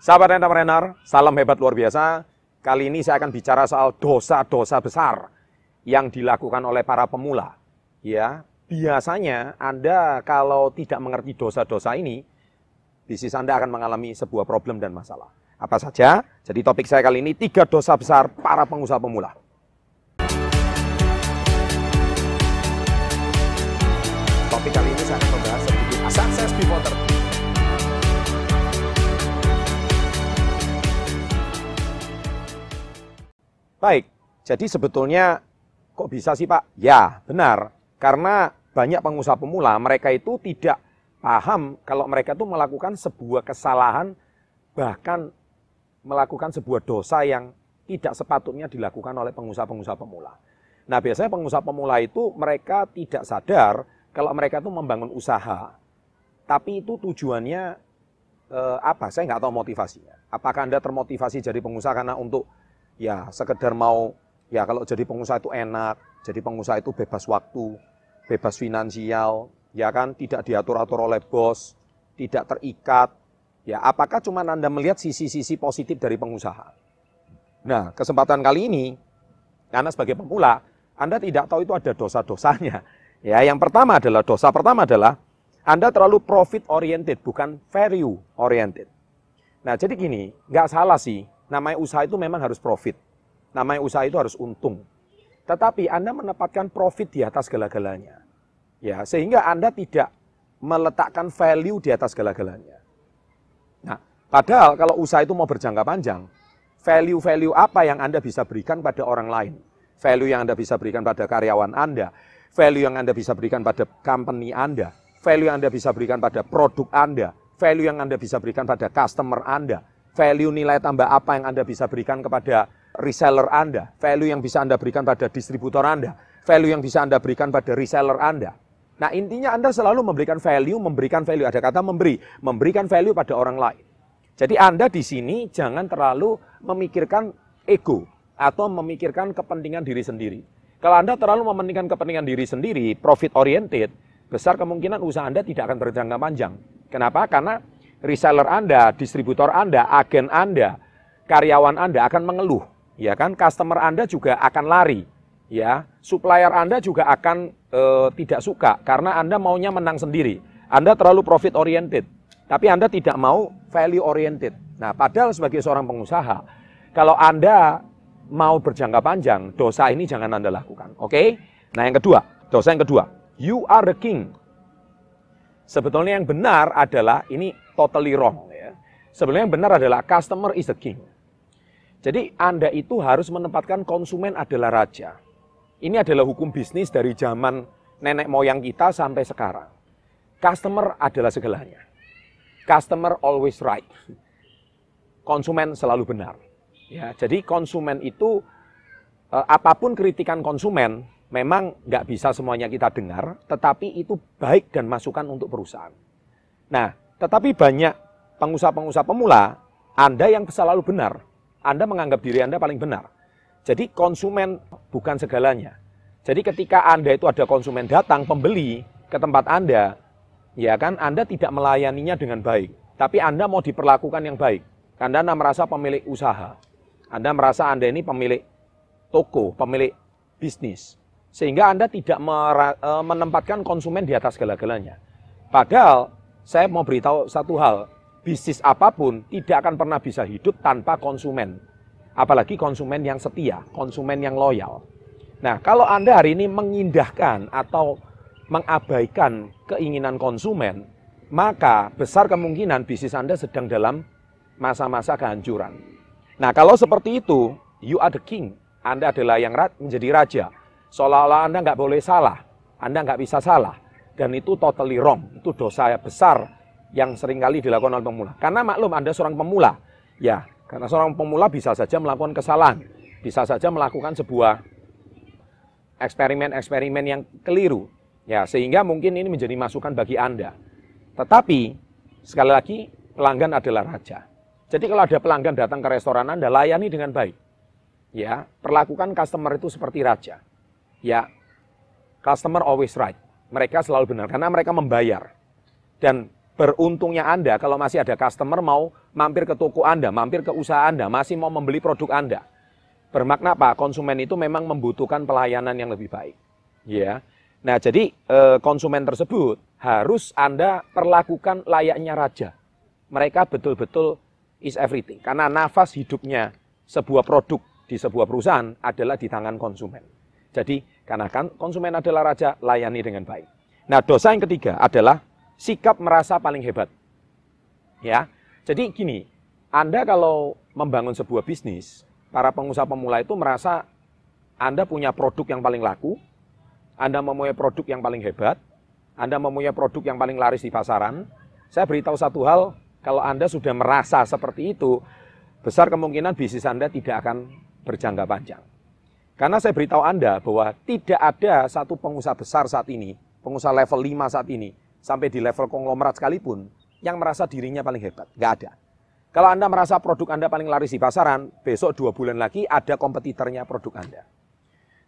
Sahabat entrepreneur, salam hebat luar biasa. Kali ini saya akan bicara soal dosa-dosa besar yang dilakukan oleh para pemula. Ya, biasanya Anda kalau tidak mengerti dosa-dosa ini, bisnis Anda akan mengalami sebuah problem dan masalah. Apa saja? Jadi topik saya kali ini tiga dosa besar para pengusaha pemula. Topik kali ini saya akan membahas sedikit sukses before Baik, jadi sebetulnya kok bisa sih Pak? Ya, benar. Karena banyak pengusaha pemula, mereka itu tidak paham kalau mereka itu melakukan sebuah kesalahan, bahkan melakukan sebuah dosa yang tidak sepatutnya dilakukan oleh pengusaha-pengusaha pemula. Nah, biasanya pengusaha pemula itu mereka tidak sadar kalau mereka itu membangun usaha, tapi itu tujuannya eh, apa? Saya nggak tahu motivasinya. Apakah Anda termotivasi jadi pengusaha karena untuk ya sekedar mau ya kalau jadi pengusaha itu enak, jadi pengusaha itu bebas waktu, bebas finansial, ya kan tidak diatur-atur oleh bos, tidak terikat. Ya, apakah cuma Anda melihat sisi-sisi positif dari pengusaha? Nah, kesempatan kali ini karena sebagai pemula, Anda tidak tahu itu ada dosa-dosanya. Ya, yang pertama adalah dosa pertama adalah Anda terlalu profit oriented, bukan value oriented. Nah, jadi gini, nggak salah sih Namanya usaha itu memang harus profit. Namanya usaha itu harus untung. Tetapi Anda menempatkan profit di atas segala-galanya. Ya, sehingga Anda tidak meletakkan value di atas segala-galanya. Nah, padahal kalau usaha itu mau berjangka panjang, value-value apa yang Anda bisa berikan pada orang lain? Value yang Anda bisa berikan pada karyawan Anda, value yang Anda bisa berikan pada company Anda, value yang Anda bisa berikan pada produk Anda, value yang Anda bisa berikan pada customer Anda, value nilai tambah apa yang Anda bisa berikan kepada reseller Anda, value yang bisa Anda berikan pada distributor Anda, value yang bisa Anda berikan pada reseller Anda. Nah intinya Anda selalu memberikan value, memberikan value, ada kata memberi, memberikan value pada orang lain. Jadi Anda di sini jangan terlalu memikirkan ego atau memikirkan kepentingan diri sendiri. Kalau Anda terlalu mementingkan kepentingan diri sendiri, profit oriented, besar kemungkinan usaha Anda tidak akan berjangka panjang. Kenapa? Karena reseller Anda, distributor Anda, agen Anda, karyawan Anda akan mengeluh, ya kan? Customer Anda juga akan lari, ya. Supplier Anda juga akan e, tidak suka karena Anda maunya menang sendiri. Anda terlalu profit oriented, tapi Anda tidak mau value oriented. Nah, padahal sebagai seorang pengusaha, kalau Anda mau berjangka panjang, dosa ini jangan Anda lakukan. Oke? Okay? Nah, yang kedua, dosa yang kedua, you are the king. Sebetulnya yang benar adalah ini totally wrong ya. Sebenarnya yang benar adalah customer is the king. Jadi Anda itu harus menempatkan konsumen adalah raja. Ini adalah hukum bisnis dari zaman nenek moyang kita sampai sekarang. Customer adalah segalanya. Customer always right. Konsumen selalu benar. Ya, jadi konsumen itu eh, apa pun kritikan konsumen memang nggak bisa semuanya kita dengar, tetapi itu baik dan masukan untuk perusahaan. Nah, tetapi banyak pengusaha-pengusaha pemula, Anda yang selalu benar, Anda menganggap diri Anda paling benar. Jadi konsumen bukan segalanya. Jadi ketika Anda itu ada konsumen datang, pembeli ke tempat Anda, ya kan Anda tidak melayaninya dengan baik, tapi Anda mau diperlakukan yang baik. Anda merasa pemilik usaha. Anda merasa Anda ini pemilik toko, pemilik bisnis sehingga Anda tidak e, menempatkan konsumen di atas segala-galanya. Padahal saya mau beritahu satu hal, bisnis apa pun tidak akan pernah bisa hidup tanpa konsumen. Apalagi konsumen yang setia, konsumen yang loyal. Nah, kalau Anda hari ini mengindahkan atau mengabaikan keinginan konsumen, maka besar kemungkinan bisnis Anda sedang dalam masa-masa kehancuran. Nah, kalau seperti itu, you are the king. Anda adalah yang menjadi raja Seolah-olah Anda nggak boleh salah, Anda nggak bisa salah. Dan itu totally wrong, itu dosa besar yang sering kali dilakukan oleh pemula. Karena maklum Anda seorang pemula, ya karena seorang pemula bisa saja melakukan kesalahan, bisa saja melakukan sebuah eksperimen-eksperimen yang keliru. Ya, sehingga mungkin ini menjadi masukan bagi Anda. Tetapi sekali lagi pelanggan adalah raja. Jadi kalau ada pelanggan datang ke restoran Anda, layani dengan baik. Ya, perlakukan customer itu seperti raja ya customer always right. Mereka selalu benar karena mereka membayar. Dan beruntungnya Anda kalau masih ada customer mau mampir ke toko Anda, mampir ke usaha Anda, masih mau membeli produk Anda. Bermakna apa? Konsumen itu memang membutuhkan pelayanan yang lebih baik. Ya. Nah, jadi eh, konsumen tersebut harus Anda perlakukan layaknya raja. Mereka betul-betul is everything. Karena nafas hidupnya sebuah produk di sebuah perusahaan adalah di tangan konsumen. Jadi, karena kan konsumen adalah raja, layani dengan baik. Nah, dosa yang ketiga adalah sikap merasa paling hebat. Ya. Jadi gini, Anda kalau membangun sebuah bisnis, para pengusaha pemula itu merasa Anda punya produk yang paling laku, Anda mempunyai produk yang paling hebat, Anda mempunyai produk yang paling laris di pasaran. Saya beritahu satu hal, kalau Anda sudah merasa seperti itu, besar kemungkinan bisnis Anda tidak akan berjangka panjang. Karena saya beritahu Anda bahwa tidak ada satu pengusaha besar saat ini, pengusaha level 5 saat ini, sampai di level konglomerat sekalipun, yang merasa dirinya paling hebat. Nggak ada. Kalau Anda merasa produk Anda paling laris di pasaran, besok dua bulan lagi ada kompetitornya produk Anda.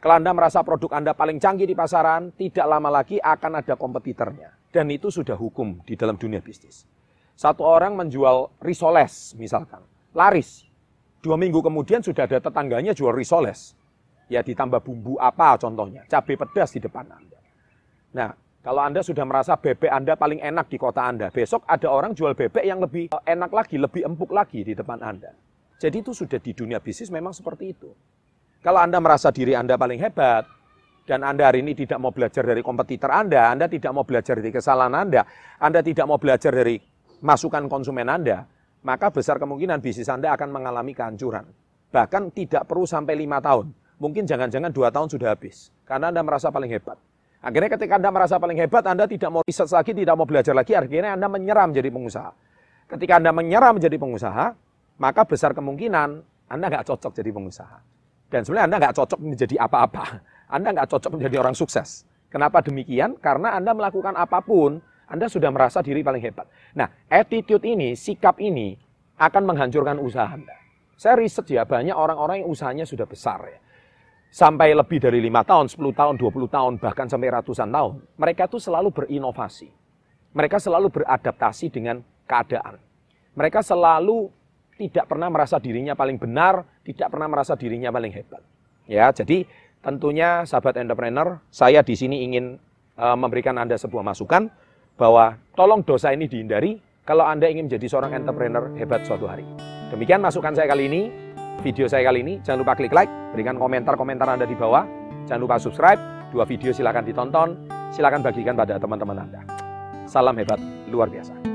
Kalau Anda merasa produk Anda paling canggih di pasaran, tidak lama lagi akan ada kompetitornya. Dan itu sudah hukum di dalam dunia bisnis. Satu orang menjual risoles misalkan, laris. Dua minggu kemudian sudah ada tetangganya jual risoles. Ya ditambah bumbu apa contohnya, cabai pedas di depan Anda. Nah, kalau Anda sudah merasa bebek Anda paling enak di kota Anda, besok ada orang jual bebek yang lebih enak lagi, lebih empuk lagi di depan Anda. Jadi itu sudah di dunia bisnis memang seperti itu. Kalau Anda merasa diri Anda paling hebat, dan Anda hari ini tidak mau belajar dari kompetitor Anda, Anda tidak mau belajar dari kesalahan Anda, Anda tidak mau belajar dari masukan konsumen Anda, maka besar kemungkinan bisnis Anda akan mengalami kehancuran. Bahkan tidak perlu sampai lima tahun. Mungkin jangan-jangan dua tahun sudah habis. Karena Anda merasa paling hebat. Akhirnya ketika Anda merasa paling hebat, Anda tidak mau riset lagi, tidak mau belajar lagi, akhirnya Anda menyerah menjadi pengusaha. Ketika Anda menyerah menjadi pengusaha, maka besar kemungkinan Anda nggak cocok jadi pengusaha. Dan sebenarnya Anda nggak cocok menjadi apa-apa. Anda nggak cocok menjadi orang sukses. Kenapa demikian? Karena Anda melakukan apa pun, Anda sudah merasa diri paling hebat. Nah, attitude ini, sikap ini akan menghancurkan usaha Anda. Saya riset ya, banyak orang-orang yang usahanya sudah besar ya sampai lebih dari lima tahun, 10 tahun, 20 tahun, bahkan sampai ratusan tahun, mereka itu selalu berinovasi. Mereka selalu beradaptasi dengan keadaan. Mereka selalu tidak pernah merasa dirinya paling benar, tidak pernah merasa dirinya paling hebat. Ya, jadi tentunya sahabat entrepreneur, saya di sini ingin uh, memberikan Anda sebuah masukan bahwa tolong dosa ini dihindari kalau Anda ingin menjadi seorang entrepreneur hebat suatu hari. Demikian masukan saya kali ini video saya kali ini. Jangan lupa klik like, berikan komentar-komentar Anda di bawah. Jangan lupa subscribe, dua video silahkan ditonton, silahkan bagikan pada teman-teman Anda. Salam hebat, luar biasa.